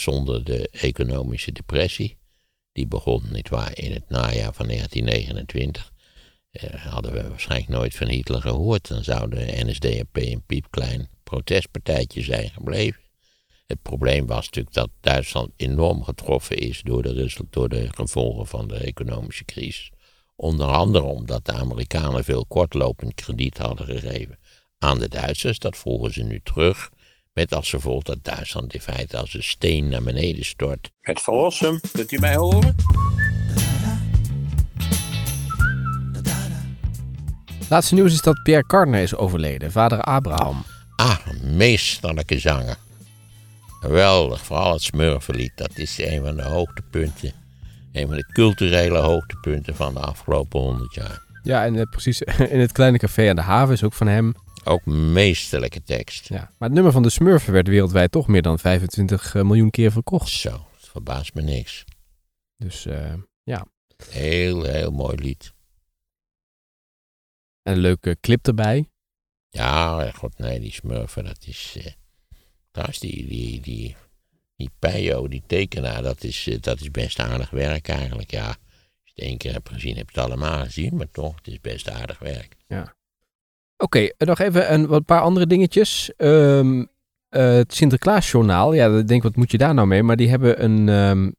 zonder de economische depressie. Die begon nietwaar in het najaar van 1929. Eh, hadden we waarschijnlijk nooit van Hitler gehoord. Dan zou de NSDAP een piepklein protestpartijtje zijn gebleven. Het probleem was natuurlijk dat Duitsland enorm getroffen is door de, door de gevolgen van de economische crisis. Onder andere omdat de Amerikanen veel kortlopend krediet hadden gegeven aan de Duitsers. Dat vroegen ze nu terug. Met als gevolg dat Duitsland in feite als een steen naar beneden stort. Het verlossen, kunt u mij horen? Laatste nieuws is dat Pierre Cardin is overleden, vader Abraham. Ah, een meesterlijke zanger. Geweldig, vooral het Smurfenlied. Dat is een van de hoogtepunten. Een van de culturele hoogtepunten van de afgelopen honderd jaar. Ja, en eh, precies in het kleine café aan de haven is ook van hem. Ook meesterlijke tekst. Ja, maar het nummer van de Smurfen werd wereldwijd toch meer dan 25 eh, miljoen keer verkocht. Zo, het verbaast me niks. Dus eh, ja. Heel, heel mooi lied. En een leuke clip erbij. Ja, god nee, die Smurfen, dat is... eh trouwens, die, die, die, die Peyo, die tekenaar, dat is, dat is best aardig werk eigenlijk. Ja, als je het één keer hebt gezien, heb je het allemaal gezien. Maar toch, het is best aardig werk. Ja. Oké, eh, nog even een wat paar andere dingetjes. Ehm, eh, het Sinterklaasjournaal, ja, ik denk wat moet je daar nou mee? Maar die hebben een ehm,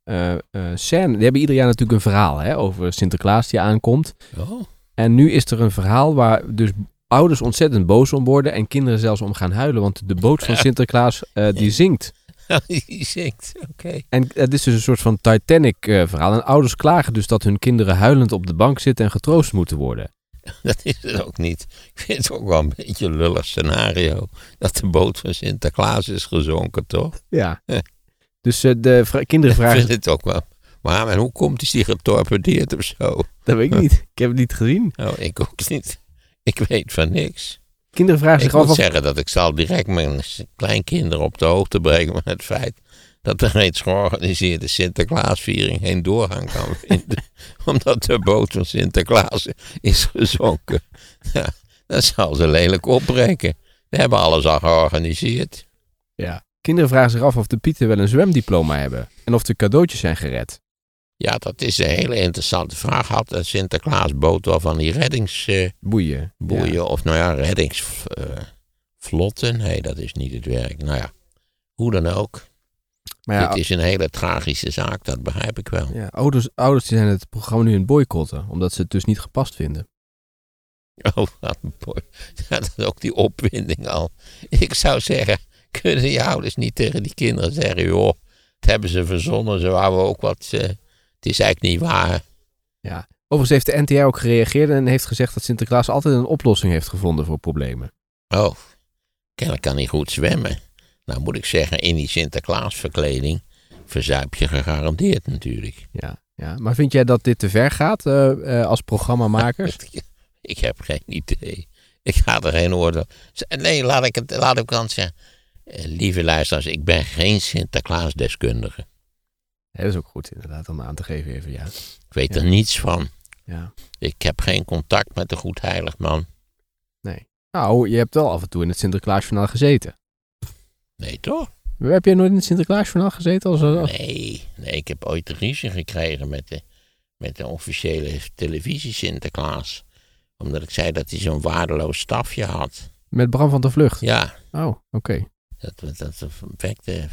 eh, scène, die hebben ieder jaar natuurlijk een verhaal hè, over Sinterklaas die aankomt. Oh, En nu is er een verhaal waar dus ouders ontzettend boos om worden en kinderen zelfs om gaan huilen, want de boot van Sinterklaas die zinkt. die zingt, oké. En het is dus een soort van Titanic-verhaal. en ouders klagen dus dat hun kinderen huilend op de bank zitten en getroost moeten worden. Dat is het ook niet. Ik vind het ook wel een beetje een lullig scenario. Dat de boot van Sinterklaas is gezonken, toch? Ja. Dus eh, de vra- kinderen Ik vragen... vind het ook wel. Maar en hoe komt is die getorpedeerd of zo? Dat weet ik niet. Ik heb het niet gezien. Nou, ik ook niet. Ik weet van niks. Kinderen vragen Ik zich moet af of... zeggen dat ik zal direct mijn kleinkinderen op de hoogte brengen van het feit dat de reeds georganiseerde Sinterklaasviering geen doorgang kan vinden. omdat de boot van Sinterklaas is gezonken. Ja, dat zal ze lelijk opbreken. We hebben alles al georganiseerd. Ja. Kinderen vragen zich af of de pieten wel een zwemdiploma hebben. En of de cadeautjes zijn gered. Ja, dat is een hele interessante vraag. Had de Sinterklaasboot wel van die reddingsboeien? Boeien. Ja. Of nou ja, reddingsvlotten? nee, dat is niet het werk. Nou ja, hoe dan ook. Maar ja, Dit is een hele tragische zaak, dat begrijp ik wel. ja, ouders, ouders die zijn het programma nu in boycotten. Omdat ze het dus niet gepast vinden. Oh, wat mooi. Ja, dat is ook die opwinding al. Ik zou zeggen, kunnen die ouders niet tegen die kinderen zeggen... joh, het hebben ze verzonnen, ze wouden ook wat... eh, het is eigenlijk niet waar. Ja. Overigens heeft de NTR ook gereageerd en heeft gezegd dat Sinterklaas altijd een oplossing heeft gevonden voor problemen. Oh, kennelijk kan hij goed zwemmen. Nou moet ik zeggen, in die Sinterklaasverkleding... verzuip je gegarandeerd natuurlijk. Ja. Ja. Maar vind jij dat dit te ver gaat eh, eh, als programmamakers? Ik heb geen idee. Ik ga er geen oordeel. Nee, laat ik het laat ik dan zeggen. Eh, lieve luisteraars, ik ben geen Sinterklaasdeskundige. Ja, dat is ook goed inderdaad om aan te geven even, ja. Ik weet Ja. er niets van. ja. Ik heb geen contact met de goedheilig man. Nee. Nou, je hebt wel af en toe in het Sinterklaasjournaal gezeten. Nee, toch? Heb jij nooit in het Sinterklaasjournaal gezeten? Als, als... Nee, nee ik heb ooit een ruzie gekregen met de, met de officiële televisie Sinterklaas. Omdat ik zei dat hij zo'n waardeloos stafje had. Met Bram van der Vlucht? Ja, Oh, oké. dat, dat, dat wekte,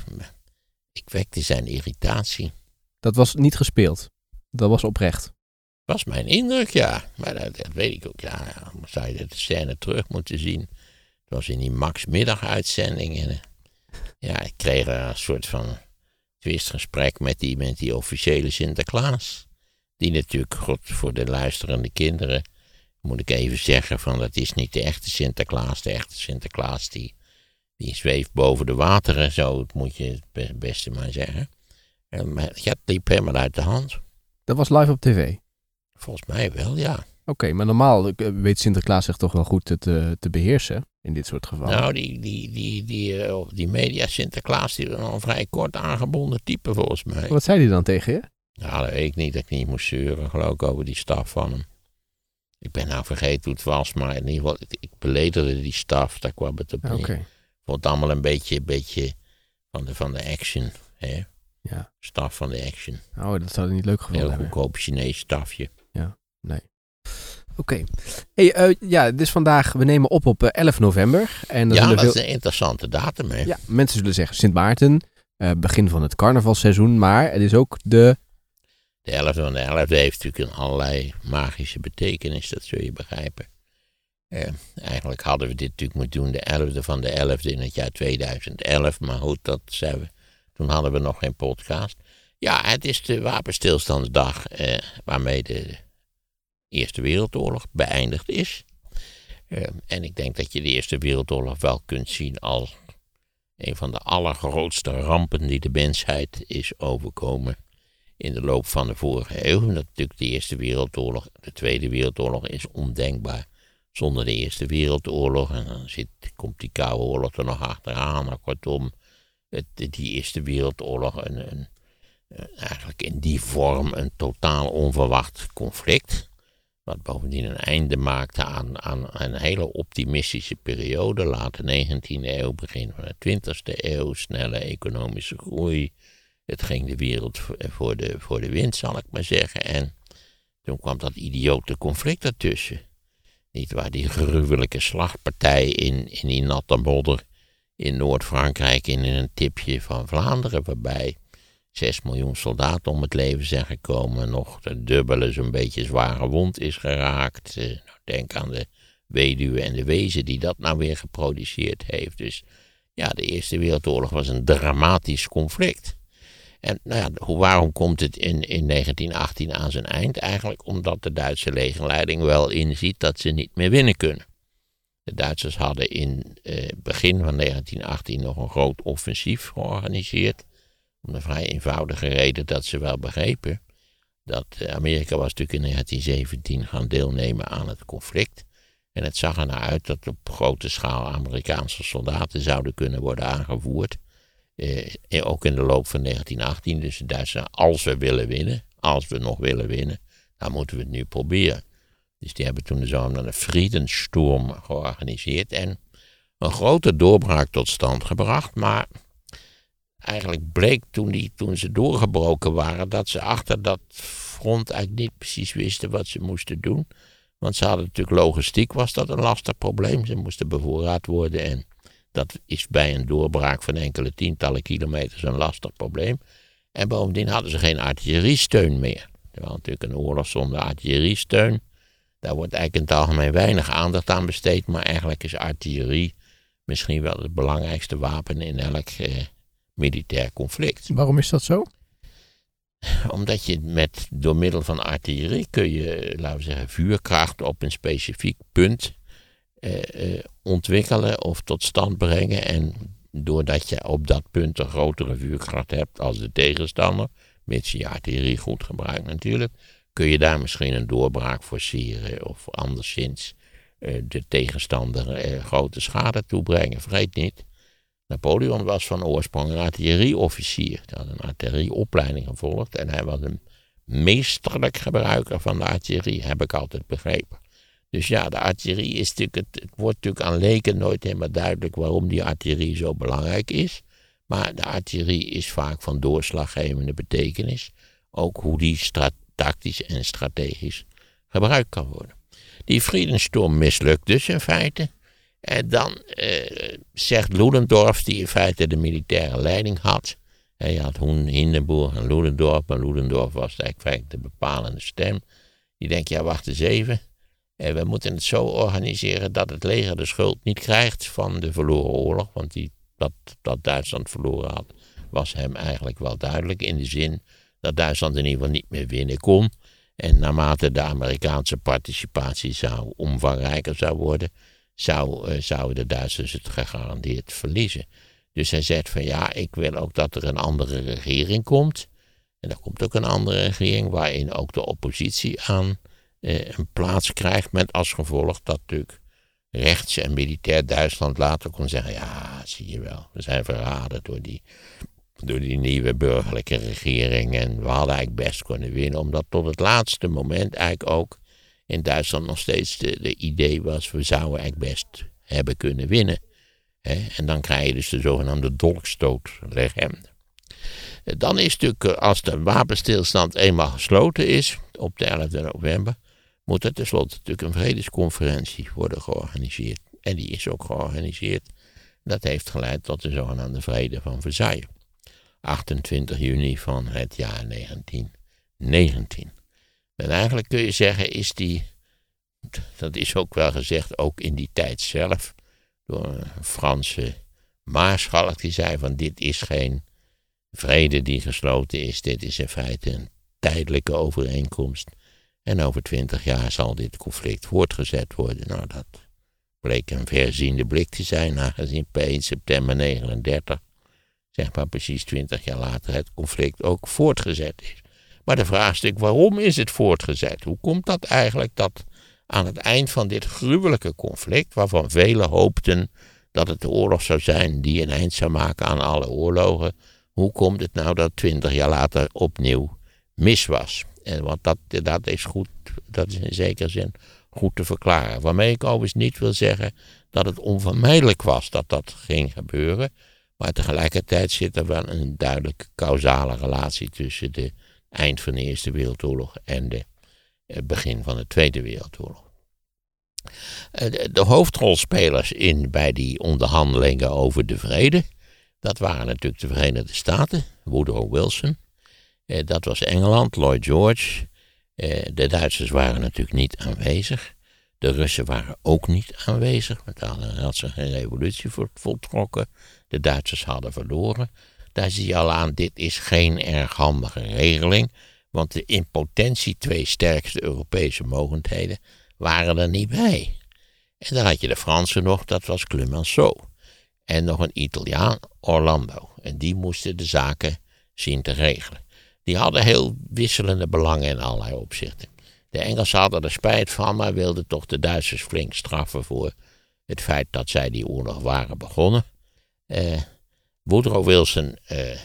ik wekte zijn irritatie. Dat was niet gespeeld. Dat was oprecht. was mijn indruk, ja. Maar dat, dat weet ik ook, ja. Zou je de scène terug moeten zien. Het was in die Max middaguitzending. En, eh, ja, ik kreeg er een soort van twistgesprek met die, met die officiële Sinterklaas. Die natuurlijk, god, voor de luisterende kinderen, moet ik even zeggen, van dat is niet de echte Sinterklaas. De echte Sinterklaas, die, die zweeft boven de wateren, zo moet je het be- beste maar zeggen. En, maar ja, het liep helemaal uit de hand. Dat was live op tv. Volgens mij wel, ja. Oké, maar normaal eh, weet Sinterklaas zich toch wel goed te, te beheersen in dit soort gevallen. Nou, die, die, die, die, eh, die media Sinterklaas, die was al een vrij kort aangebonden type volgens mij. Wat zei hij dan tegen je? Nou, dat weet ik niet, dat ik niet moest zeuren, geloof ik, over die staf van hem. Ik ben nou vergeten hoe het was, maar in ieder geval, ik, ik beledigde die staf, daar kwam het op neer. Ik vond het allemaal een beetje, beetje van, de, van de action, hè. Ja. Staf van de Action. Oh, dat zou niet leuk gevonden Heel hebben. goedkoop Chinees stafje. Oké. Hey, eh, ja, dus vandaag, we nemen op op eh, 11 november. En Ja, dat veel, is een interessante datum, hè? ja, mensen zullen zeggen Sint Maarten, eh, begin van het carnavalseizoen. Maar het is ook de, De 11e van de 11e heeft natuurlijk een allerlei magische betekenis, dat zul je begrijpen. Eh, eigenlijk hadden we dit natuurlijk moeten doen, de 11e van de 11e in het jaar 2011. Maar goed, dat zijn we. Toen hadden we nog geen podcast. Ja, het is de wapenstilstandsdag eh, waarmee de Eerste Wereldoorlog beëindigd is. Eh, en ik denk dat je de Eerste Wereldoorlog wel kunt zien als een van de allergrootste rampen die de mensheid is overkomen in de loop van de vorige eeuw. Natuurlijk de Eerste Wereldoorlog, de Tweede Wereldoorlog is ondenkbaar zonder de Eerste Wereldoorlog. En dan zit, komt die Koude Oorlog er nog achteraan. Maar kortom, het, die Eerste Wereldoorlog, een, een, eigenlijk in die vorm een totaal onverwacht conflict. Wat bovendien een einde maakte aan, aan een hele optimistische periode. Late 19e eeuw, begin van de 20e eeuw. Snelle economische groei. Het ging de wereld voor- de, voor de wind, zal ik maar zeggen. En toen kwam dat idiote conflict ertussen. Niet waar die gruwelijke slagpartij in, in die natte modder in Noord-Frankrijk in een tipje van Vlaanderen, waarbij 6 miljoen soldaten om het leven zijn gekomen, nog de dubbele zo'n beetje zware wond is geraakt. Eh, nou, denk aan de weduwe en de wezen die dat nou weer geproduceerd heeft. Dus ja, de Eerste Wereldoorlog was een dramatisch conflict. En nou ja, hoe, waarom komt het in, in 1918 aan zijn eind? Eigenlijk omdat de Duitse legerleiding wel inziet dat ze niet meer winnen kunnen. De Duitsers hadden in eh, begin van 1918 nog een groot offensief georganiseerd. Om de vrij eenvoudige reden dat ze wel begrepen dat eh, Amerika was natuurlijk in 1917 gaan deelnemen aan het conflict. En het zag er naar uit dat op grote schaal Amerikaanse soldaten zouden kunnen worden aangevoerd. Eh, ook in de loop van 1918. Dus de Duitsers, als we willen winnen, als we nog willen winnen, dan moeten we het nu proberen. Dus die hebben toen de zogenaamde Friedensturm georganiseerd en een grote doorbraak tot stand gebracht. Maar eigenlijk bleek toen, die, toen ze doorgebroken waren dat ze achter dat front eigenlijk niet precies wisten wat ze moesten doen. Want ze hadden natuurlijk logistiek, was dat een lastig probleem. Ze moesten bevoorraad worden en dat is bij een doorbraak van enkele tientallen kilometers een lastig probleem. En bovendien hadden ze geen artilleriesteun meer. Terwijl natuurlijk een oorlog zonder artilleriesteun, daar wordt eigenlijk in het algemeen weinig aandacht aan besteed. Maar eigenlijk is artillerie misschien wel het belangrijkste wapen in elk eh, militair conflict. waarom is dat zo? Omdat je met, door middel van artillerie kun je, laten we zeggen, vuurkracht op een specifiek punt eh, eh, ontwikkelen of tot stand brengen. En doordat je op dat punt een grotere vuurkracht hebt als de tegenstander, mits je artillerie goed gebruikt natuurlijk, kun je daar misschien een doorbraak forceren of anderszins eh, de tegenstander eh, grote schade toebrengen. Vergeet niet, Napoleon was van oorsprong een artillerieofficier. Hij had een artillerieopleiding gevolgd en hij was een meesterlijk gebruiker van de artillerie, heb ik altijd begrepen. Dus ja, de artillerie is natuurlijk, het, het wordt natuurlijk aan leken nooit helemaal duidelijk waarom die artillerie zo belangrijk is. Maar de artillerie is vaak van doorslaggevende betekenis. Ook hoe die tactisch en strategisch gebruikt kan worden. Die Friedensturm mislukt dus in feite. En dan eh, zegt Ludendorff, die in feite de militaire leiding had. Hij had Hoen, Hindenburg en Ludendorff, maar Ludendorff was eigenlijk de bepalende stem. Die denkt, ja wacht eens even. Eh, we moeten het zo organiseren dat het leger de schuld niet krijgt van de verloren oorlog. Want die, dat, dat Duitsland verloren had, was hem eigenlijk wel duidelijk. In de zin dat Duitsland in ieder geval niet meer winnen kon. En naarmate de Amerikaanse participatie zou omvangrijker zou worden, zou, uh, zouden de Duitsers het gegarandeerd verliezen. Dus hij zegt van ja, ik wil ook dat er een andere regering komt. En er komt ook een andere regering waarin ook de oppositie aan uh, een plaats krijgt. Met als gevolg dat natuurlijk rechts en militair Duitsland later kon zeggen: ja, zie je wel, we zijn verraden door die, door die nieuwe burgerlijke regering. En we hadden eigenlijk best kunnen winnen, omdat tot het laatste moment eigenlijk ook in Duitsland nog steeds de, de idee was: we zouden eigenlijk best hebben kunnen winnen. En dan krijg je dus de zogenaamde dolkstootlegende. Dan is natuurlijk, als de wapenstilstand eenmaal gesloten is, op de 11 november, moet er tenslotte natuurlijk een vredesconferentie worden georganiseerd. En die is ook georganiseerd. Dat heeft geleid tot de zogenaamde Vrede van Versailles. 28 juni van het jaar 1919. En eigenlijk kun je zeggen, is die, dat is ook wel gezegd, ook in die tijd zelf, door een Franse maarschalk die zei van dit is geen vrede die gesloten is, dit is in feite een tijdelijke overeenkomst. En over twintig jaar zal dit conflict voortgezet worden. Nou, dat bleek een verziende blik te zijn, aangezien per 1 september 39, zeg maar precies twintig jaar later, het conflict ook voortgezet is. Maar de vraag is natuurlijk, waarom is het voortgezet? Hoe komt dat eigenlijk dat aan het eind van dit gruwelijke conflict, waarvan velen hoopten dat het de oorlog zou zijn die een eind zou maken aan alle oorlogen, hoe komt het nou dat twintig jaar later opnieuw mis was? En want dat, dat is goed, dat is in zekere zin goed te verklaren. Waarmee ik overigens niet wil zeggen dat het onvermijdelijk was dat dat ging gebeuren. Maar tegelijkertijd zit er wel een duidelijke causale relatie tussen de eind van de Eerste Wereldoorlog en de eh, begin van de Tweede Wereldoorlog. Eh, de hoofdrolspelers in, bij die onderhandelingen over de vrede, dat waren natuurlijk de Verenigde Staten, Woodrow Wilson, eh, dat was Engeland, Lloyd George. de Duitsers waren natuurlijk niet aanwezig. De Russen waren ook niet aanwezig, want daar had ze geen revolutie voltrokken. De Duitsers hadden verloren. Daar zie je al aan, dit is geen erg handige regeling, want de in potentie twee sterkste Europese mogendheden waren er niet bij. En dan had je de Fransen nog, dat was Clemenceau. En nog een Italiaan, Orlando. En die moesten de zaken zien te regelen. Die hadden heel wisselende belangen in allerlei opzichten. De Engelsen hadden er spijt van, maar wilden toch de Duitsers flink straffen voor het feit dat zij die oorlog waren begonnen. Eh, Woodrow Wilson eh, eh,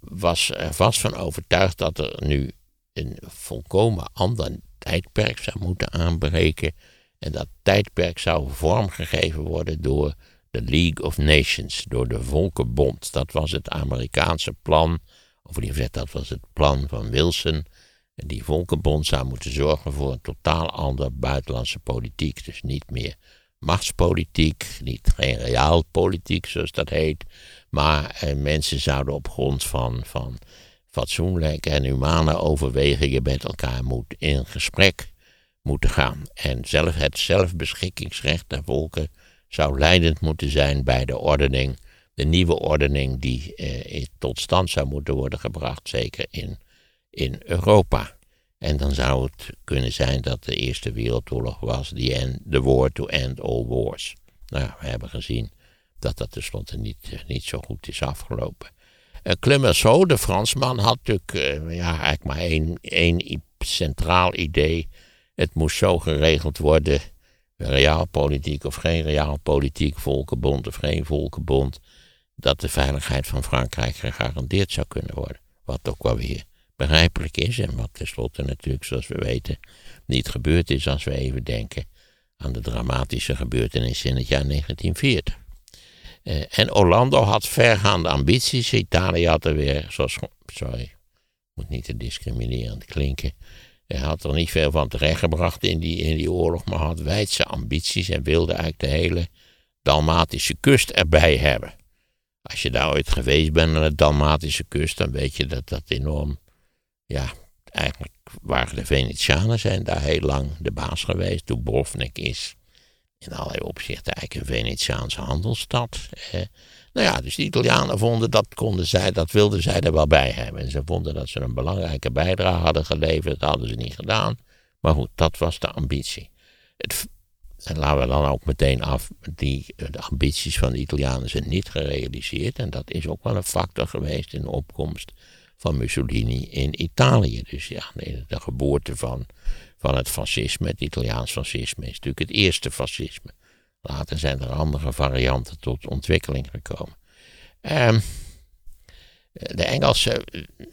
was er vast van overtuigd dat er nu een volkomen ander tijdperk zou moeten aanbreken. En dat tijdperk zou vormgegeven worden door de League of Nations, door de Volkenbond. Dat was het Amerikaanse plan, of liever gezegd, dat was het plan van Wilson. En die Volkenbond zou moeten zorgen voor een totaal ander buitenlandse politiek. Dus niet meer machtspolitiek, niet geen realpolitiek zoals dat heet. Maar eh, mensen zouden op grond van, van fatsoenlijke en humane overwegingen met elkaar moet, in gesprek moeten gaan. En zelf, het zelfbeschikkingsrecht der volken zou leidend moeten zijn bij de ordening, de nieuwe ordening die eh, tot stand zou moeten worden gebracht, zeker in, in Europa. En dan zou het kunnen zijn dat de Eerste Wereldoorlog was, the, end, the war to end all wars. Nou, we hebben gezien dat dat tenslotte niet, eh, niet zo goed is afgelopen. Uh, Clemenceau, de Fransman, had natuurlijk uh, ja, eigenlijk maar één, één centraal idee. Het moest zo geregeld worden, realpolitiek of geen realpolitiek, volkenbond of geen volkenbond, dat de veiligheid van Frankrijk gegarandeerd zou kunnen worden. Wat ook wel weer begrijpelijk is en wat tenslotte natuurlijk, zoals we weten, niet gebeurd is als we even denken aan de dramatische gebeurtenissen in het jaar 1940. Uh, en Orlando had vergaande ambities. Italië had er weer, zoals, sorry, moet niet te discriminerend klinken. Hij had er niet veel van terechtgebracht in die, in die oorlog, maar had wijdse ambities en wilde eigenlijk de hele Dalmatische kust erbij hebben. Als je daar ooit geweest bent aan de Dalmatische kust, dan weet je dat dat enorm, ja, eigenlijk waren de Venetianen zijn daar heel lang de baas geweest. Dubrovnik is in allerlei opzichten eigenlijk een Venetiaanse handelsstad. Eh, nou ja, dus de Italianen vonden dat konden zij, dat wilden zij er wel bij hebben. En ze vonden dat ze een belangrijke bijdrage hadden geleverd, dat hadden ze niet gedaan. Maar goed, dat was de ambitie. Het, en laten we dan ook meteen af, die, de ambities van de Italianen zijn niet gerealiseerd. En dat is ook wel een factor geweest in de opkomst van Mussolini in Italië. Dus ja, de, de geboorte van van het fascisme. Het Italiaans fascisme is natuurlijk het eerste fascisme. Later zijn er andere varianten tot ontwikkeling gekomen. Um, de Engelsen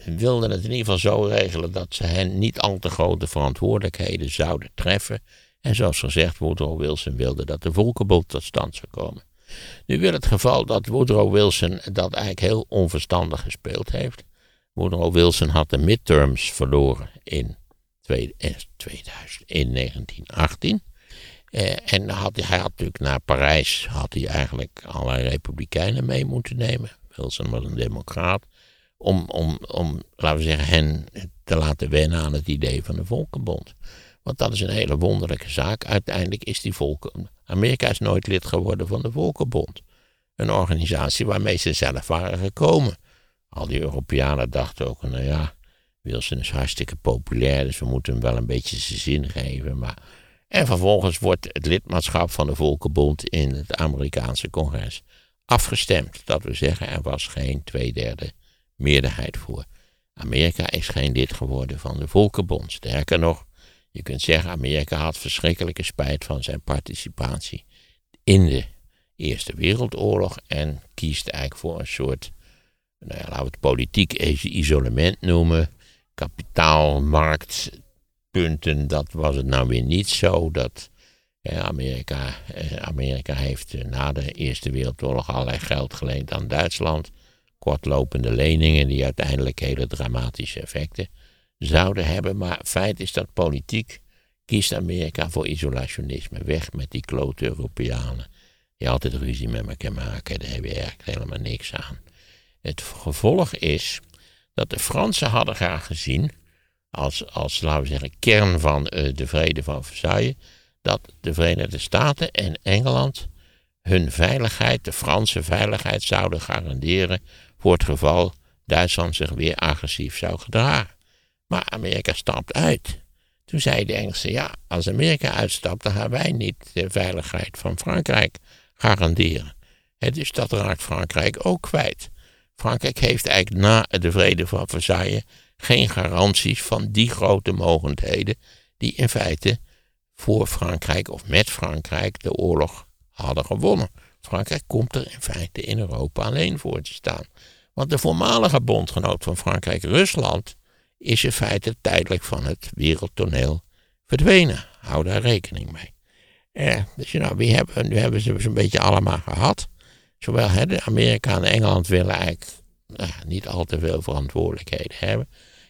wilden het in ieder geval zo regelen dat ze hen niet al te grote verantwoordelijkheden zouden treffen. En zoals gezegd, Woodrow Wilson wilde dat de Volkenbond tot stand zou komen. Nu wil het geval dat Woodrow Wilson dat eigenlijk heel onverstandig gespeeld heeft. Woodrow Wilson had de midterms verloren in, 2000, eh, in 1918. Eh, en had, hij had natuurlijk naar Parijs had hij eigenlijk allerlei republikeinen mee moeten nemen. Wilson was een democraat. Om, om, om, laten we zeggen, hen te laten wennen aan het idee van de Volkenbond. Want dat is een hele wonderlijke zaak. Uiteindelijk is die volken. Amerika is nooit lid geworden van de Volkenbond. Een organisatie waarmee ze zelf waren gekomen. Al die Europeanen dachten ook, nou ja, Wilson is hartstikke populair, dus we moeten hem wel een beetje zijn zin geven. Maar... En vervolgens wordt het lidmaatschap van de Volkenbond in het Amerikaanse congres afgestemd. Dat we zeggen, er was geen tweederde meerderheid voor. Amerika is geen lid geworden van de Volkenbond. Sterker nog, je kunt zeggen, Amerika had verschrikkelijke spijt van zijn participatie in de Eerste Wereldoorlog en kiest eigenlijk voor een soort, nou ja, laten we het politiek isolement noemen, kapitaalmarktpunten, dat was het nou weer niet zo. Dat Amerika, eh, Amerika heeft eh, na de Eerste Wereldoorlog allerlei geld geleend aan Duitsland, kortlopende leningen die uiteindelijk hele dramatische effecten zouden hebben. Maar feit is dat politiek kiest Amerika voor isolationisme. Weg met die klote Europeanen. Die altijd ruzie met elkaar maken. Daar heb je eigenlijk helemaal niks aan. Het gevolg is dat de Fransen hadden graag gezien, als, als laten we zeggen, kern van uh, de vrede van Versailles, dat de Verenigde Staten en Engeland hun veiligheid, de Franse veiligheid, zouden garanderen voor het geval Duitsland zich weer agressief zou gedragen. Maar Amerika stapt uit. Toen zeiden de Engelsen, ja, als Amerika uitstapt, dan gaan wij niet de veiligheid van Frankrijk garanderen. dus dat raakt Frankrijk ook kwijt. Frankrijk heeft eigenlijk na de vrede van Versailles geen garanties van die grote mogendheden die in feite voor Frankrijk of met Frankrijk de oorlog hadden gewonnen. Frankrijk komt er in feite in Europa alleen voor te staan. Want de voormalige bondgenoot van Frankrijk, Rusland, is in feite tijdelijk van het wereldtoneel verdwenen. Hou daar rekening mee. Eh, dus nou, wie hebben, nu hebben ze een beetje allemaal gehad. Zowel hè, de Amerikanen en Engeland willen eigenlijk nou, niet al te veel verantwoordelijkheden hebben.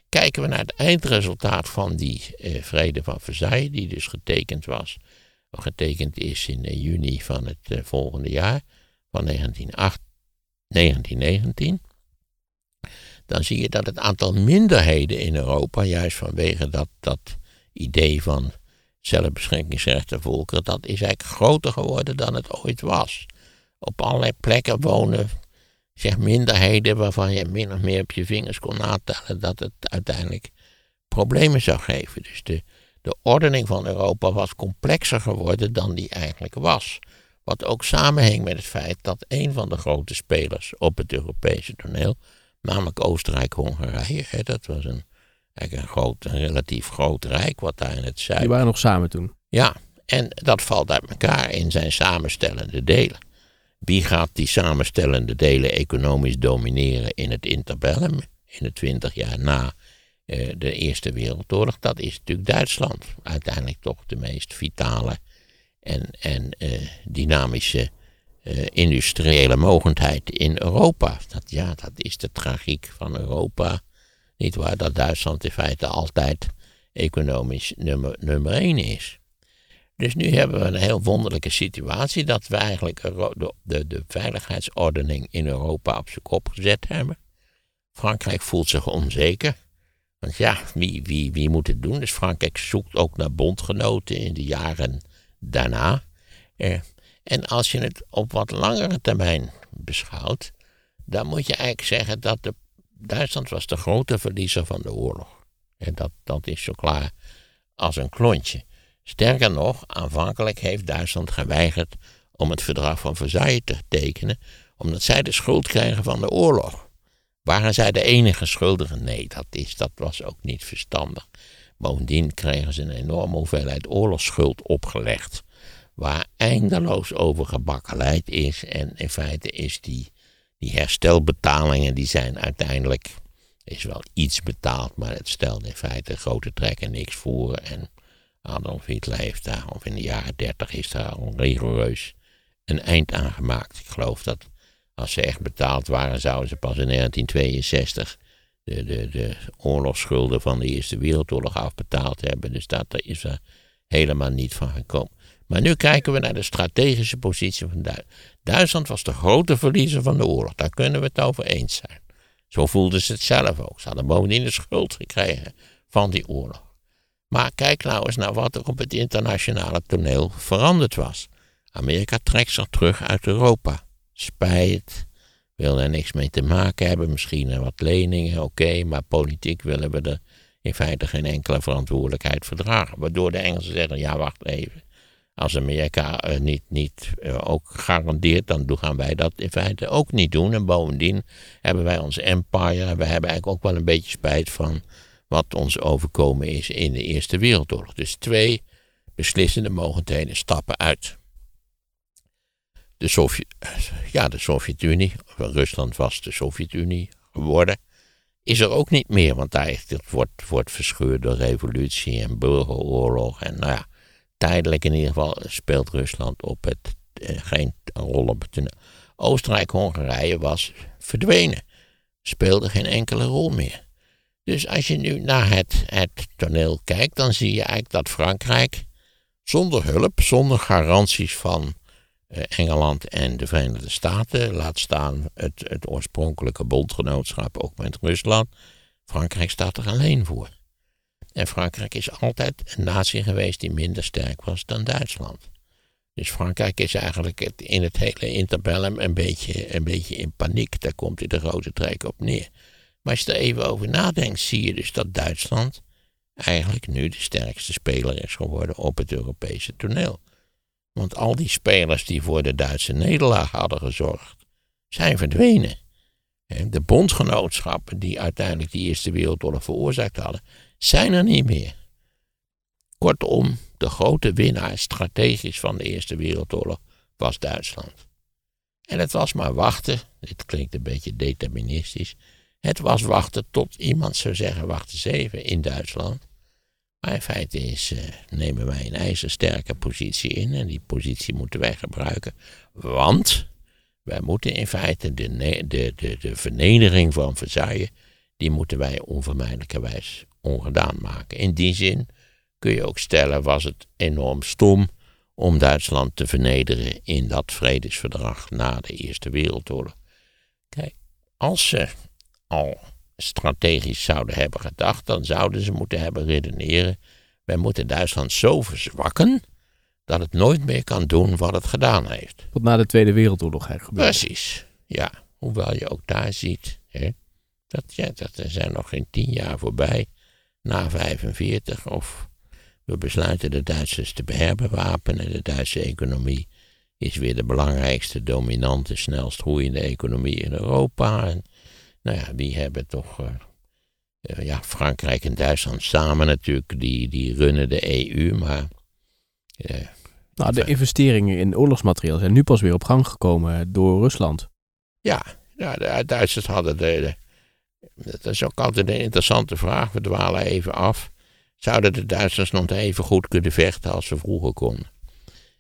Kijken we naar het eindresultaat van die eh, vrede van Versailles, die dus getekend was, of getekend is in eh, juni van het eh, volgende jaar, van 1908, 1919 dan zie je dat het aantal minderheden in Europa, juist vanwege dat, dat idee van zelfbeschikkingsrecht volkeren, dat is eigenlijk groter geworden dan het ooit was. Op allerlei plekken wonen zeg, minderheden waarvan je min of meer op je vingers kon natellen dat het uiteindelijk problemen zou geven. Dus de, de ordening van Europa was complexer geworden dan die eigenlijk was. Wat ook samenhing met het feit dat een van de grote spelers op het Europese toneel, namelijk Oostenrijk-Hongarije. Dat was een, eigenlijk een, groot, een relatief groot rijk wat daar in het zuiden. Die waren nog samen toen. Ja, en dat valt uit elkaar in zijn samenstellende delen. Wie gaat die samenstellende delen economisch domineren in het interbellum, in de twintig jaar na eh, de Eerste Wereldoorlog? Dat is natuurlijk Duitsland. Uiteindelijk toch de meest vitale en, en eh, dynamische uh, industriële mogendheid in Europa. Dat, ja, dat is de tragiek van Europa. Niet waar dat Duitsland in feite altijd economisch nummer, nummer één is. Dus nu hebben we een heel wonderlijke situatie dat we eigenlijk de, de, de veiligheidsordening in Europa op zijn kop gezet hebben. Frankrijk voelt zich onzeker. Want ja, wie, wie, wie moet het doen? Dus Frankrijk zoekt ook naar bondgenoten in de jaren daarna. Eh, en als je het op wat langere termijn beschouwt, dan moet je eigenlijk zeggen dat Duitsland was de grote verliezer van de oorlog. En dat, dat is zo klaar als een klontje. Sterker nog, aanvankelijk heeft Duitsland geweigerd om het verdrag van Versailles te tekenen, omdat zij de schuld krijgen van de oorlog. Waren zij de enige schuldigen? Nee, dat, is, dat was ook niet verstandig. Bovendien kregen ze een enorme hoeveelheid oorlogsschuld opgelegd waar eindeloos over gebakkeleid is. En in feite is die, die herstelbetalingen, die zijn uiteindelijk, is wel iets betaald, maar het stelt in feite grote trekken niks voor. En Adolf Hitler heeft daar, of in de jaren dertig is daar rigoureus een eind aan gemaakt. Ik geloof dat als ze echt betaald waren, zouden ze pas in 1962 de, de, de oorlogsschulden van de Eerste Wereldoorlog afbetaald hebben. Dus dat is er helemaal niet van gekomen. Maar nu kijken we naar de strategische positie van Duitsland. Duitsland was de grote verliezer van de oorlog. Daar kunnen we het over eens zijn. Zo voelden ze het zelf ook. Ze hadden bovendien de schuld gekregen van die oorlog. Maar kijk nou eens naar wat er op het internationale toneel veranderd was. Amerika trekt zich terug uit Europa. Spijt, wil er niks mee te maken hebben. Misschien wat leningen, oké, maar politiek willen we er in feite geen enkele verantwoordelijkheid verdragen. Waardoor de Engelsen zeggen: ja, wacht even. Als Amerika uh, niet, niet uh, ook garandeert, dan gaan wij dat in feite ook niet doen. En bovendien hebben wij ons empire, we hebben eigenlijk ook wel een beetje spijt van wat ons overkomen is in de Eerste Wereldoorlog. Dus twee beslissende mogendheden stappen uit. De, Sovjet, ja, de Sovjet-Unie, Rusland was de Sovjet-Unie geworden, is er ook niet meer. Want daar wordt, wordt verscheurd door revolutie en burgeroorlog. En nou ja, tijdelijk in ieder geval speelt Rusland op het, eh, geen rol op het toneel. Oostenrijk-Hongarije was verdwenen. Speelde geen enkele rol meer. Dus als je nu naar het, het toneel kijkt, dan zie je eigenlijk dat Frankrijk zonder hulp, zonder garanties van eh, Engeland en de Verenigde Staten, laat staan het, het oorspronkelijke bondgenootschap ook met Rusland, Frankrijk staat er alleen voor. En Frankrijk is altijd een natie geweest die minder sterk was dan Duitsland. Dus Frankrijk is eigenlijk in het hele interbellum een beetje, een beetje in paniek. Daar komt hij de grote trek op neer. Maar als je er even over nadenkt, zie je dus dat Duitsland eigenlijk nu de sterkste speler is geworden op het Europese toneel. Want al die spelers die voor de Duitse nederlaag hadden gezorgd, zijn verdwenen. De bondgenootschappen die uiteindelijk die Eerste Wereldoorlog veroorzaakt hadden, zijn er niet meer. Kortom, de grote winnaar strategisch van de Eerste Wereldoorlog was Duitsland. En het was maar wachten, dit klinkt een beetje deterministisch, het was wachten tot iemand zou zeggen, wacht eens even, in Duitsland. Maar in feite is, uh, nemen wij een ijzersterke positie in en die positie moeten wij gebruiken. Want wij moeten in feite de, de, de, de vernedering van Versailles, die moeten wij onvermijdelijkerwijs ongedaan maken. In die zin kun je ook stellen, was het enorm stom om Duitsland te vernederen in dat vredesverdrag na de Eerste Wereldoorlog. Kijk, als ze al strategisch zouden hebben gedacht, dan zouden ze moeten hebben redeneren. Wij moeten Duitsland zo verzwakken dat het nooit meer kan doen wat het gedaan heeft. Wat na de Tweede Wereldoorlog eigenlijk gebeurt. Precies, ja. Hoewel je ook daar ziet hè, dat, ja, dat er zijn nog geen tien jaar voorbij, na 45, of we besluiten de Duitsers te beherbewapenen. De Duitse economie is weer de belangrijkste, dominante, snelst groeiende economie in Europa. En nou ja, die hebben toch, uh, ja, Frankrijk en Duitsland samen natuurlijk, die, die runnen de EU, maar... Uh, nou, de investeringen in oorlogsmateriaal zijn nu pas weer op gang gekomen door Rusland. Ja, ja de Duitsers hadden de, dat is ook altijd een interessante vraag, we dwalen even af. Zouden de Duitsers nog even goed kunnen vechten als ze vroeger konden?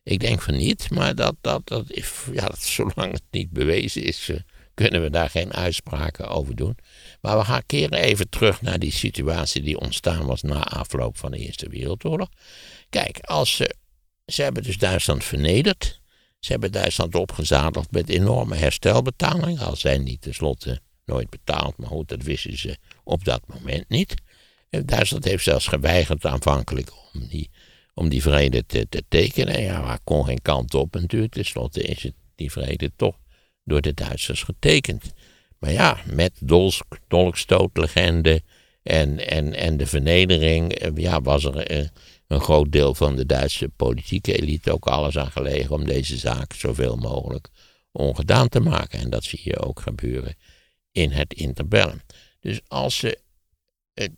Ik denk van niet, maar dat, dat, dat, ja, dat, zolang het niet bewezen is, kunnen we daar geen uitspraken over doen. Maar we gaan keren even terug naar die situatie die ontstaan was na afloop van de Eerste Wereldoorlog. Kijk, als ze, ze hebben dus Duitsland vernederd. Ze hebben Duitsland opgezadeld met enorme herstelbetalingen. Al zijn die tenslotte nooit betaald, maar goed, dat wisten ze op dat moment niet. Duitsland heeft zelfs geweigerd aanvankelijk om die, om die vrede te, te tekenen. Ja, maar kon geen kant op natuurlijk. Ten slotte is het die vrede toch door de Duitsers getekend. Maar ja, met dolkstootlegende en, en, en de vernedering eh, ja, was er eh, een groot deel van de Duitse politieke elite ook alles aan gelegen om deze zaak zoveel mogelijk ongedaan te maken. En dat zie je ook gebeuren in het interbellum. Dus als ze. Eh,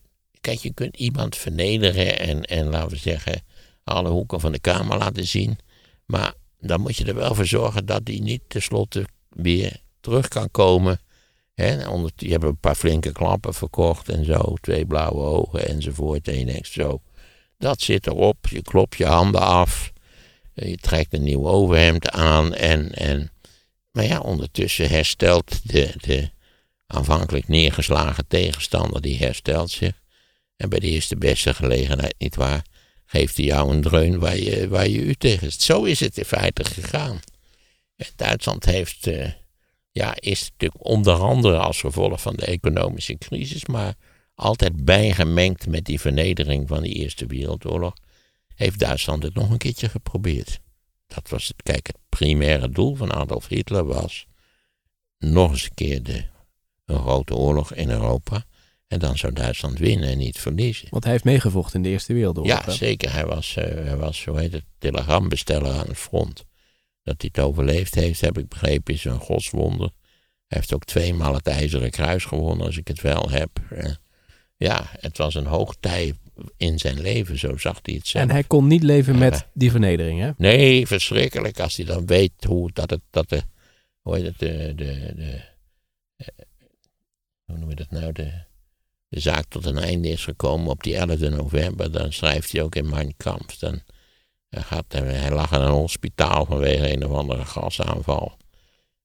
kijk, je kunt iemand vernederen en, en laten we zeggen. alle hoeken van de kamer laten zien. Maar dan moet je er wel voor zorgen dat die niet tenslotte weer terug kan komen. Hè, onder, die hebben een paar flinke klappen verkocht en zo. Twee blauwe ogen enzovoort. En je denkt zo, dat zit erop. Je klopt je handen af. Je trekt een nieuw overhemd aan en, en maar ja, ondertussen herstelt de, de aanvankelijk neergeslagen tegenstander, die herstelt zich. En bij de eerste beste gelegenheid, nietwaar, geeft hij jou een dreun waar je, waar je u tegen Zo is het in feite gegaan. Duitsland heeft, uh, ja, is natuurlijk onder andere als gevolg van de economische crisis, maar altijd bijgemengd met die vernedering van die Eerste Wereldoorlog, heeft Duitsland het nog een keertje geprobeerd. Dat was het, kijk, het primaire doel van Adolf Hitler was nog eens een keer de, een grote oorlog in Europa. En dan zou Duitsland winnen en niet verliezen. Want hij heeft meegevochten in de Eerste Wereldoorlog. Ja, zeker. Hij was, uh, hij was, hoe heet het, telegrambesteller aan het front. Dat hij het overleefd heeft, heb ik begrepen, is een godswonder. Hij heeft ook tweemaal het IJzeren Kruis gewonnen, als ik het wel heb. Uh, ja, het was een hoogtij in zijn leven, zo zag hij het zelf. En hij kon niet leven met die vernedering, hè? Nee, verschrikkelijk. Als hij dan weet hoe dat het, dat de, hoe heet het, de, de, de eh, hoe noem je dat nou, de, de zaak tot een einde is gekomen op die 11 november, dan schrijft hij ook in Mein Kampf. Dan hij, gaat, hij lag in een hospitaal vanwege een of andere gasaanval.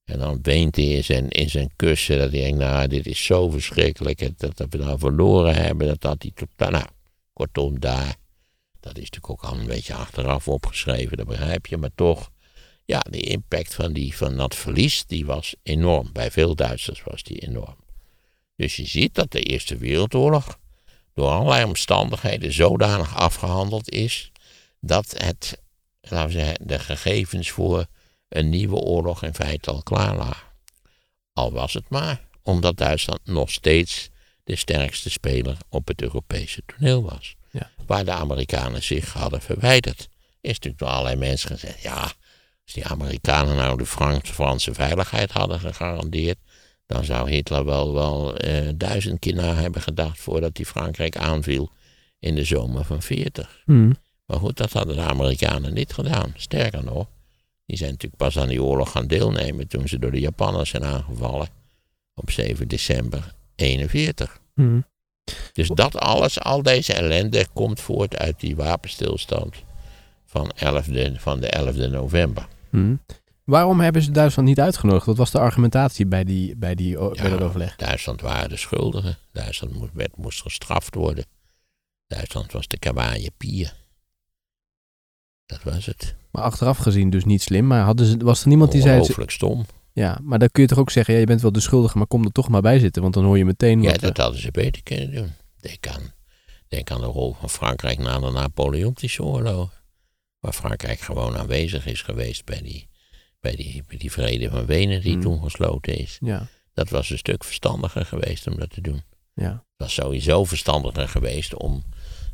En dan weent hij in zijn, in zijn kussen dat hij denkt, nou, dit is zo verschrikkelijk, dat, we nou verloren hebben, dat dat hij totaal, nou, kortom daar, dat is natuurlijk ook al een beetje achteraf opgeschreven, dat begrijp je, maar toch, ja, de impact van, die, van dat verlies, die was enorm. Bij veel Duitsers was die enorm. Dus je ziet dat de Eerste Wereldoorlog door allerlei omstandigheden zodanig afgehandeld is dat het, laten we zeggen, de gegevens voor een nieuwe oorlog in feite al klaar lagen. Al was het maar omdat Duitsland nog steeds de sterkste speler op het Europese toneel was. Ja. Waar de Amerikanen zich hadden verwijderd. Is natuurlijk door allerlei mensen gezegd, ja, als die Amerikanen nou de Franse veiligheid hadden gegarandeerd, dan zou Hitler wel, wel eh, duizend keer na hebben gedacht voordat hij Frankrijk aanviel in de zomer van 40. Hmm. Maar goed, dat hadden de Amerikanen niet gedaan. Sterker nog, die zijn natuurlijk pas aan die oorlog gaan deelnemen toen ze door de Japanners zijn aangevallen op 7 december 41. Hmm. Dus dat alles, al deze ellende komt voort uit die wapenstilstand van, 11 van de 11e november. Hmm. Waarom hebben ze Duitsland niet uitgenodigd? Wat was de argumentatie bij, die, bij, die, bij dat overleg? Duitsland waren de schuldigen. Duitsland moest, werd, moest gestraft worden. Duitsland was de kawaie pier. Dat was het. Maar achteraf gezien dus niet slim. Maar hadden ze, was er niemand die zei... Ongelooflijk stom. Ja, maar dan kun je toch ook zeggen, ja, je bent wel de schuldige, maar kom er toch maar bij zitten. Want dan hoor je meteen... Ja, dat hadden ze beter kunnen doen. Denk aan, denk aan de rol van Frankrijk na de Napoleontische oorlog. Waar Frankrijk gewoon aanwezig is geweest bij die bij die, bij die vrede van Wenen die mm. toen gesloten is. Ja. Dat was een stuk verstandiger geweest om dat te doen. Ja. Het was sowieso verstandiger geweest om,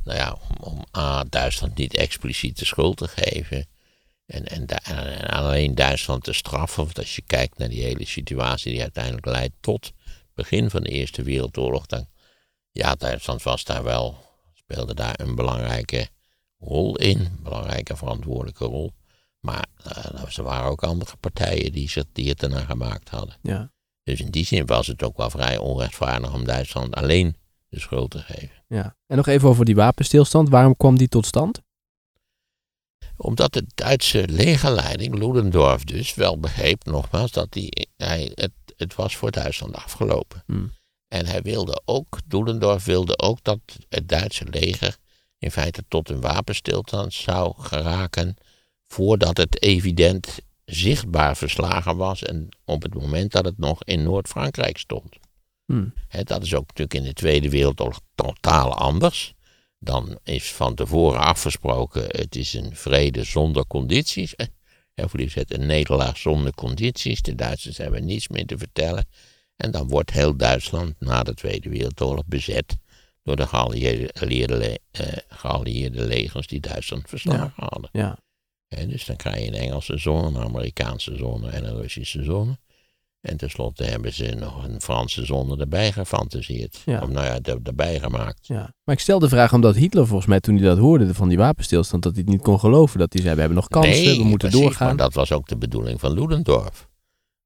nou ja, om, om A, Duitsland niet expliciet de schuld te geven. En, en, en, alleen Duitsland te straffen. Want als je kijkt naar die hele situatie die uiteindelijk leidt tot het begin van de Eerste Wereldoorlog. Dan, ja, Duitsland was daar wel, speelde daar een belangrijke rol in. Een belangrijke verantwoordelijke rol. Maar uh, er waren ook andere partijen die, die het ernaar gemaakt hadden. Ja. Dus in die zin was het ook wel vrij onrechtvaardig om Duitsland alleen de schuld te geven. Ja. En nog even over die wapenstilstand. Waarom kwam die tot stand? Omdat de Duitse legerleiding, Ludendorff dus, wel begreep nogmaals dat die, hij, het, het was voor Duitsland afgelopen. Hmm. En hij wilde ook, Ludendorff wilde ook dat het Duitse leger in feite tot een wapenstilstand zou geraken voordat het evident zichtbaar verslagen was en op het moment dat het nog in Noord-Frankrijk stond. Hmm. dat is ook natuurlijk in de Tweede Wereldoorlog totaal anders. Dan is van tevoren afgesproken, het is een vrede zonder condities. Of liever het een nederlaag zonder condities. De Duitsers hebben niets meer te vertellen. En dan wordt heel Duitsland na de Tweede Wereldoorlog bezet door de geallieerde, eh, geallieerde legers die Duitsland verslagen hadden. Ja dus dan krijg je een Engelse zone, een Amerikaanse zone en een Russische zone. En tenslotte hebben ze nog een Franse zone erbij gefantaseerd. Ja. Of nou ja, erbij gemaakt. Ja. Maar ik stel de vraag omdat Hitler volgens mij toen hij dat hoorde van die wapenstilstand, dat hij het niet kon geloven. Dat hij zei, we hebben nog kansen, we moeten doorgaan. maar dat was ook de bedoeling van Ludendorff.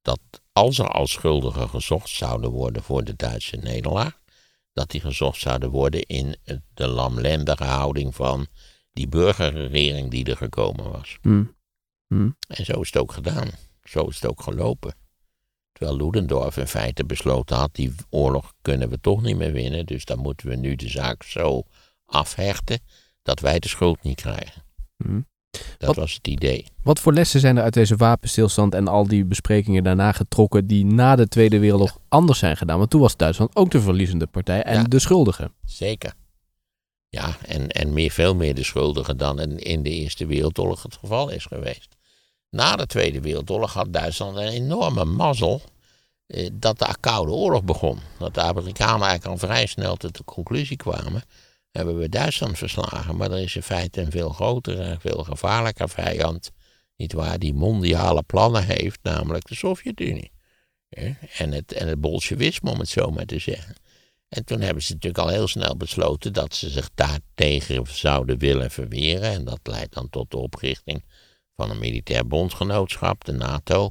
Dat als er als schuldigen gezocht zouden worden voor de Duitse nederlaag, dat die gezocht zouden worden in de lamlendige houding van die burgerregering die er gekomen was. Hmm. Hm. En zo is het ook gedaan. Zo is het ook gelopen. Terwijl Ludendorff in feite besloten had, die oorlog kunnen we toch niet meer winnen. Dus dan moeten we nu de zaak zo afhechten dat wij de schuld niet krijgen. Hm. Dat Wat- was het idee. Wat voor lessen zijn er uit deze wapenstilstand en al die besprekingen daarna getrokken die na de Tweede Wereldoorlog anders zijn gedaan? Want toen was Duitsland ook de verliezende partij en Ja. de schuldige. Zeker. Ja, en, en meer, veel meer de schuldigen dan in, in de Eerste Wereldoorlog het geval is geweest. Na de Tweede Wereldoorlog had Duitsland een enorme mazzel eh, dat de Koude Oorlog begon. Dat de Amerikanen eigenlijk al vrij snel tot de conclusie kwamen. Hebben we Duitsland verslagen, maar er is in feite een veel grotere en veel gevaarlijker vijand. Niet waar, die mondiale plannen heeft, namelijk de Sovjet-Unie. En het, en het bolsjewisme, om het zo maar te zeggen. En toen hebben ze natuurlijk al heel snel besloten dat ze zich daartegen zouden willen verweren. En dat leidt dan tot de oprichting van een militair bondgenootschap, de NATO.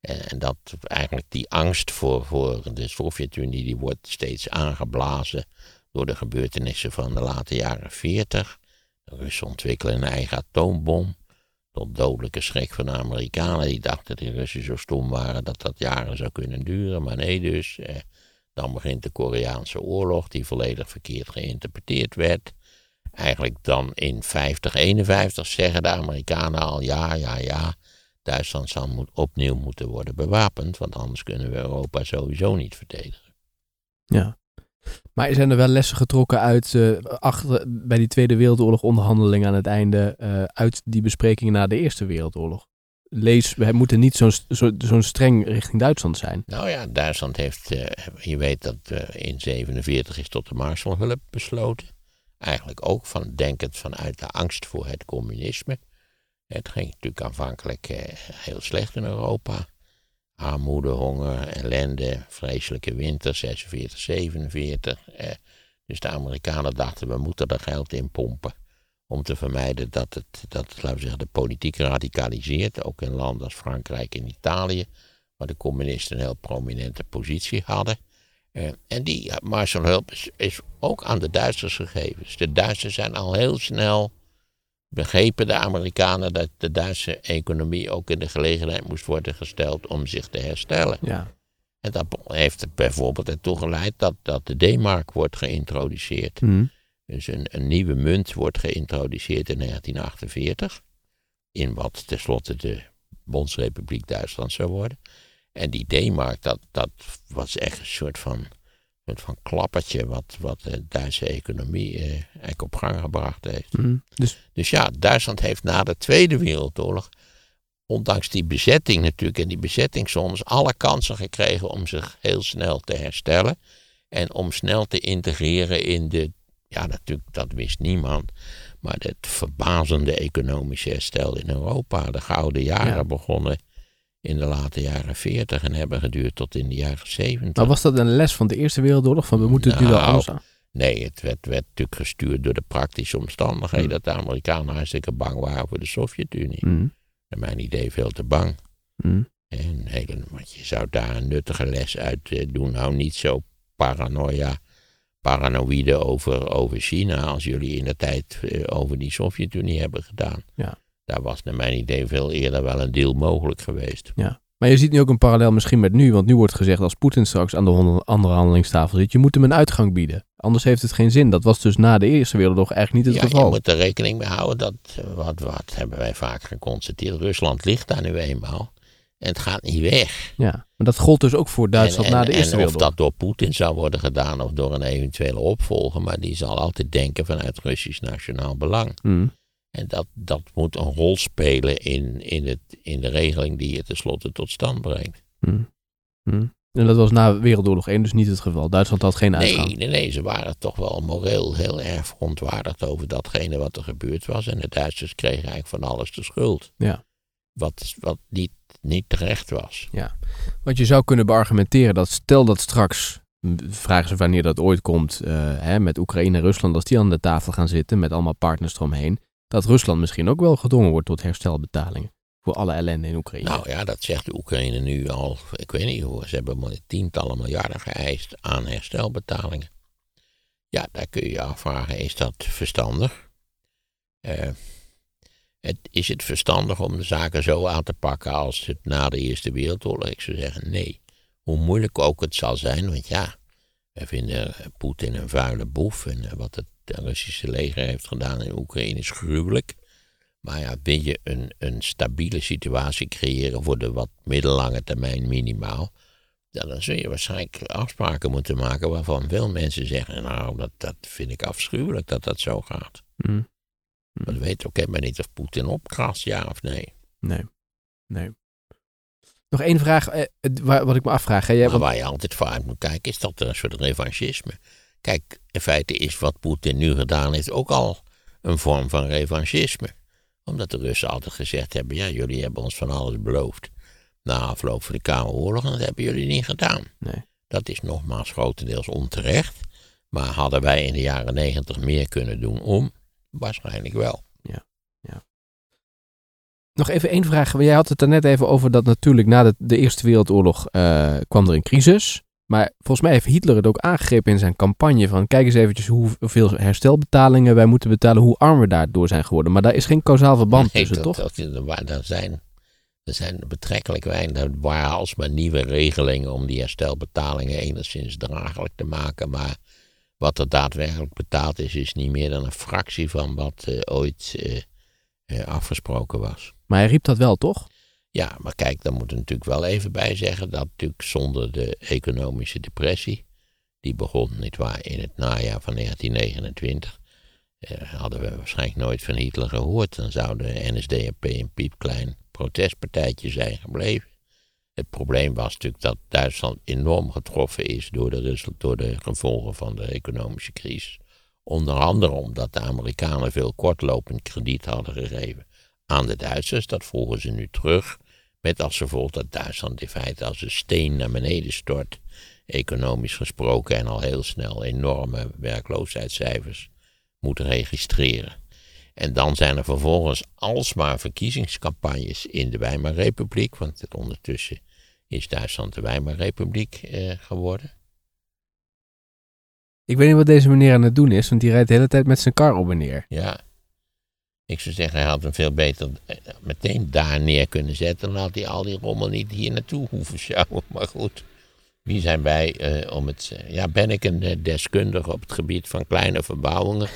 En, dat eigenlijk die angst voor, voor de Sovjet-Unie, die wordt steeds aangeblazen door de gebeurtenissen van de late jaren 40. De Russen ontwikkelen een eigen atoombom. Tot dodelijke schrik van de Amerikanen. Die dachten dat die Russen zo stom waren dat dat jaren zou kunnen duren. Maar nee dus. Eh, dan begint de Koreaanse oorlog, die volledig verkeerd geïnterpreteerd werd. Eigenlijk dan in 50, 51 zeggen de Amerikanen al ja, ja, ja. Duitsland zal moet, opnieuw moeten worden bewapend, want anders kunnen we Europa sowieso niet verdedigen. Ja. Maar zijn er wel lessen getrokken uit eh, achter, bij die Tweede Wereldoorlog onderhandelingen aan het einde, eh, uit die besprekingen na de Eerste Wereldoorlog? Lees, we moeten niet zo'n zo, zo'n streng richting Duitsland zijn. Nou ja, Duitsland heeft, eh, je weet dat in 47 is tot de Marshallhulp besloten. Eigenlijk ook van, denkend vanuit de angst voor het communisme. Het ging natuurlijk aanvankelijk eh, heel slecht in Europa. Armoede, honger, ellende, vreselijke winter, 46, 47. Eh, dus de Amerikanen dachten, we moeten er geld in pompen. Om te vermijden dat het, dat, laten we zeggen, de politiek radicaliseert. Ook in landen als Frankrijk en Italië waar de communisten een heel prominente positie hadden. En die uh, Marshallhulp is, is ook aan de Duitsers gegeven. Dus de Duitsers zijn al heel snel begrepen, de Amerikanen, dat de Duitse economie ook in de gelegenheid moest worden gesteld om zich te herstellen. Ja. En dat heeft bijvoorbeeld ertoe geleid dat, dat de D-mark wordt geïntroduceerd. Hm. Dus een, een nieuwe munt wordt geïntroduceerd in 1948. In wat tenslotte de Bondsrepubliek Duitsland zou worden. En die D-mark, dat, dat was echt een soort van, soort van klappertje wat, wat de Duitse economie eh, eigenlijk op gang gebracht heeft. Hm. Dus Dus ja, Duitsland heeft na de Tweede Wereldoorlog, ondanks die bezetting natuurlijk en die bezettingszones, alle kansen gekregen om zich heel snel te herstellen. En om snel te integreren in de, ja natuurlijk, dat wist niemand, maar het verbazende economische herstel in Europa. De gouden jaren Ja. begonnen in de late jaren 40 en hebben geduurd tot in de jaren 70. maar was dat een les van de Eerste Wereldoorlog? Van we moeten het nu wel Nou, anders aan. Nee, het werd, werd natuurlijk gestuurd door de praktische omstandigheden. Hmm. Dat de Amerikanen hartstikke bang waren voor de Sovjet-Unie. Hm. Naar mijn idee veel te bang. Hm. En hele, want je zou daar een nuttige les uit eh, doen. Nou, niet zo paranoia, paranoïde over, over China als jullie in de tijd eh, over die Sovjet-Unie hebben gedaan. Ja. Daar was naar mijn idee veel eerder wel een deal mogelijk geweest. Ja. Maar je ziet nu ook een parallel misschien met nu. Want nu wordt gezegd als Poetin straks aan de onderhandelingstafel zit, je moet hem een uitgang bieden. Anders heeft het geen zin. Dat was dus na de Eerste Wereldoorlog eigenlijk niet het ja, je geval. moet er rekening mee houden dat, wat, wat hebben wij vaak geconstateerd, Rusland ligt daar nu eenmaal. En het gaat niet weg. Ja. Maar dat gold dus ook voor Duitsland en, en, na de Eerste en of Wereldoorlog. dat door Poetin zou worden gedaan of door een eventuele opvolger, maar die zal altijd denken vanuit Russisch nationaal belang. Hm. En dat, dat moet een rol spelen in, in, het, in de regeling die je tenslotte tot stand brengt. Hm. Hm. En dat was na Wereldoorlog 1 dus niet het geval. Duitsland had geen uitgang. Nee, nee, nee, ze waren toch wel moreel heel erg verontwaardigd over datgene wat er gebeurd was. En de Duitsers kregen eigenlijk van alles de schuld. Ja. Wat, wat niet, niet terecht was. Want je zou kunnen beargumenteren dat stel dat straks, vragen ze wanneer dat ooit komt, eh, hè, met Oekraïne en Rusland, als die aan de tafel gaan zitten met allemaal partners eromheen, dat Rusland misschien ook wel gedwongen wordt tot herstelbetalingen. Voor alle ellende in Oekraïne. Nou ja, dat zegt de Oekraïne nu al, ik weet niet hoe, ze hebben tientallen miljarden geëist aan herstelbetalingen. Ja, daar kun je je afvragen, is dat verstandig? Eh, Het, is het verstandig om de zaken zo aan te pakken als het na de Eerste Wereldoorlog? Ik zou zeggen nee. Hoe moeilijk ook het zal zijn, want ja, wij vinden Poetin een vuile boef. En eh, wat het Russische leger heeft gedaan in Oekraïne is gruwelijk. Maar ja, wil je een, een stabiele situatie creëren voor de wat middellange termijn minimaal, dan zul je waarschijnlijk afspraken moeten maken waarvan veel mensen zeggen, nou, dat, dat vind ik afschuwelijk dat dat zo gaat. Mm. Maar we weten ook helemaal niet of Poetin opkrast, ja of nee. Nee, nee. Nog één vraag, eh, het- wa- wat ik me afvraag. Hè? Jij, Maar want- waar je altijd voor uit moet kijken, is dat een soort revanchisme. Kijk, in feite is wat Poetin nu gedaan heeft ook al een vorm van revanchisme. Omdat de Russen altijd gezegd hebben, ja, jullie hebben ons van alles beloofd. Na afloop van de Koude Oorlog, en dat hebben jullie niet gedaan. Nee. Dat is nogmaals grotendeels onterecht. Maar hadden wij in de jaren negentig meer kunnen doen om? Waarschijnlijk wel. Nog even één vraag. Jij had het er net even over dat natuurlijk na de, de Eerste Wereldoorlog eh, kwam er een crisis. Maar volgens mij heeft Hitler het ook aangegrepen in zijn campagne van kijk eens eventjes hoeveel herstelbetalingen wij moeten betalen, hoe arm we daardoor zijn geworden. Maar daar is geen kausaal verband Nee, tussen, dat, toch? dat- er er zijn, er zijn betrekkelijk weinig. Er waren alsmaar nieuwe regelingen om die herstelbetalingen enigszins draaglijk te maken. Maar wat er daadwerkelijk betaald is, is niet meer dan een fractie van wat eh, ooit eh, eh, afgesproken was. Maar hij riep dat wel, toch? Ja, maar kijk, daar moet er natuurlijk wel even bij zeggen dat natuurlijk zonder de economische depressie, die begon nietwaar in het najaar van 1929, eh, hadden we waarschijnlijk nooit van Hitler gehoord. Dan zou de NSDAP een piepklein protestpartijtje zijn gebleven. Het probleem was natuurlijk dat Duitsland enorm getroffen is door de, door de gevolgen van de economische crisis. Onder andere omdat de Amerikanen veel kortlopend krediet hadden gegeven aan de Duitsers. Dat vroegen ze nu terug. Met als gevolg dat Duitsland in feite als een steen naar beneden stort. Economisch gesproken en al heel snel enorme werkloosheidscijfers moet registreren. En dan zijn er vervolgens alsmaar verkiezingscampagnes in de Weimarrepubliek. Want het ondertussen is Duitsland de Weimarrepubliek eh, geworden. Ik weet niet wat deze meneer aan het doen is, want die rijdt de hele tijd met zijn kar op en neer. Ja. Ik zou zeggen, hij had hem veel beter eh, meteen daar neer kunnen zetten. Dan had hij al die rommel niet hier naartoe hoeven sjouwen. Maar goed, wie zijn wij eh, om het... eh, ja, ben ik een deskundige op het gebied van kleine verbouwingen?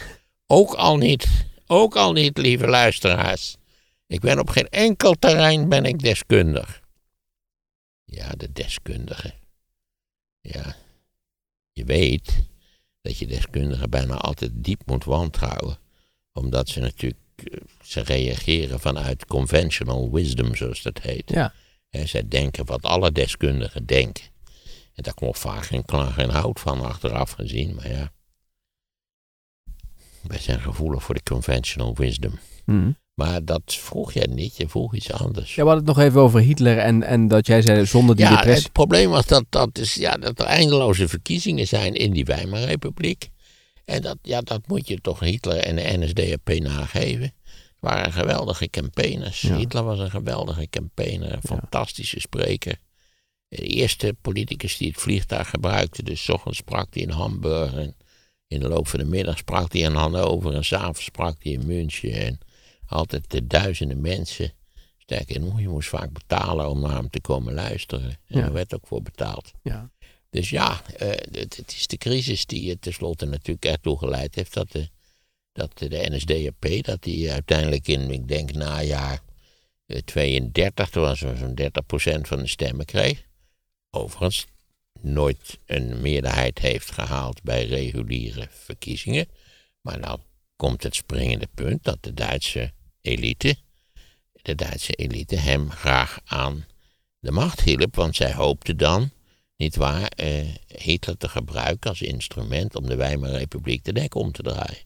Ook al niet. Ook al niet, lieve luisteraars. Ik ben op geen enkel terrein ben ik deskundig. Ja, de deskundige. Ja. Je weet dat je deskundigen bijna altijd diep moet wantrouwen. Omdat ze natuurlijk, ze reageren vanuit conventional wisdom, zoals dat heet. Ja. En zij denken wat alle deskundigen denken. En daar komt vaak geen klank en hout van achteraf gezien, maar ja. Wij zijn gevoelig voor de conventional wisdom. Hm. Maar dat vroeg jij niet, je vroeg iets anders. Ja, we hadden het nog even over Hitler en, en dat jij zei zonder die Ja, depressie. het probleem was dat, dat, is, ja, dat er eindeloze verkiezingen zijn in die Weimarrepubliek. En dat, ja, dat moet je toch Hitler en de NSDAP nageven. Het waren geweldige campaigners. Ja. Hitler was een geweldige campaigner, een fantastische spreker. De eerste politicus die het vliegtuig gebruikte. Dus 's ochtends sprak hij in Hamburg. En in de loop van de middag sprak hij in Hannover. En s'avonds sprak hij in München. En altijd de duizenden mensen. Sterker nog, je moest vaak betalen om naar hem te komen luisteren. En Ja. er werd ook voor betaald. Ja. Dus ja, eh, het, is de crisis die er tenslotte natuurlijk ertoe geleid heeft dat de, dat de NSDAP, dat die uiteindelijk in, ik denk najaar eh, 32, toen was zo'n 30% van de stemmen kreeg. Overigens nooit een meerderheid heeft gehaald bij reguliere verkiezingen. Maar nou komt het springende punt dat de Duitse elite, de Duitse elite hem graag aan de macht hielp, want zij hoopte dan, niet waar, eh, Hitler te gebruiken als instrument om de Weimarrepubliek de nek om te draaien.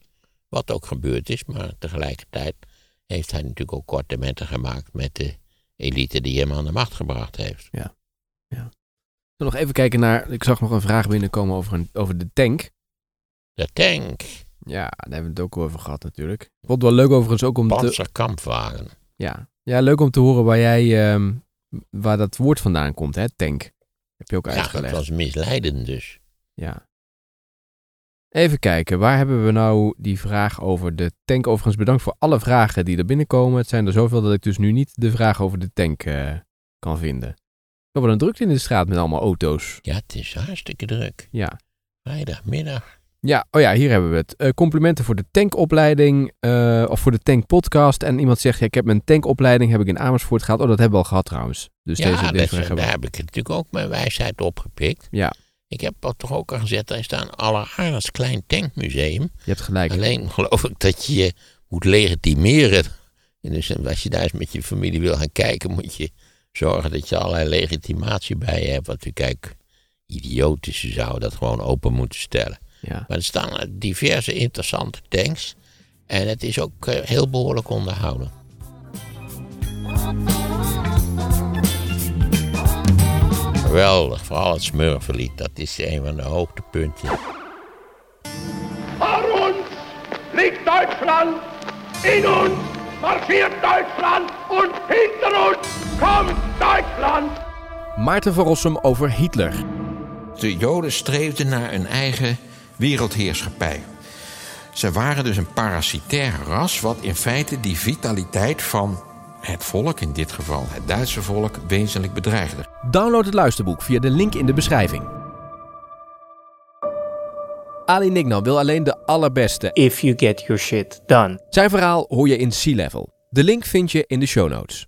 Wat ook gebeurd is, maar tegelijkertijd heeft hij natuurlijk ook korte metten gemaakt met de elite die hem aan de macht gebracht heeft. Nog even kijken naar, ik zag nog een vraag binnenkomen over, een, over de tank. De tank, Ja, daar hebben we het ook over gehad natuurlijk. Vond wel leuk overigens ook om te, panzerkampwagen. ja, ja, leuk om te horen waar jij, ehm, waar dat woord vandaan komt, hè, tank. Heb je ook Ja, was misleidend dus. Ja. Even kijken, waar hebben we nou die vraag over de tank? Overigens bedankt voor alle vragen die er binnenkomen. Het zijn er zoveel dat ik dus nu niet de vraag over de tank eh, kan vinden. We hebben een drukte in de straat met allemaal auto's. Ja, het is hartstikke druk. Ja. Vrijdagmiddag. Ja, oh ja, hier hebben we het. Eh, complimenten voor de tankopleiding eh, of voor de tankpodcast. En iemand zegt, ja, ik heb mijn tankopleiding heb ik in Amersfoort gehad. Oh, dat hebben we al gehad trouwens. Dus ja, deze, deze daar heb ik natuurlijk ook mijn wijsheid opgepikt. Ja, Ik heb dat toch ook al gezet, er staat een alleraardigst klein tankmuseum. je hebt gelijk. Alleen geloof ik dat je je moet legitimeren. En dus als je daar eens met je familie wil gaan kijken, moet je zorgen dat je allerlei legitimatie bij je hebt. Want u kijk, idioot is, je zou dat gewoon open moeten stellen. Ja. Maar er staan diverse interessante tanks. En het is ook eh, heel behoorlijk onderhouden. Geweldig, vooral het Smurfenlied. Dat is een van de hoogtepunten. Vor uns liegt Deutschland, in uns marschiert Deutschland und hinter uns kommt Deutschland. Maarten van Rossum over Hitler. De Joden streefden naar een eigen wereldheerschappij. Ze waren dus een parasitair ras, wat in feite die vitaliteit van het volk, in dit geval het Duitse volk, wezenlijk bedreigde. Download het luisterboek via de link in de beschrijving. Ali Nignan wil alleen de allerbeste. if you get your shit done. Zijn verhaal hoor je in Sea Level. De link vind je in de show notes.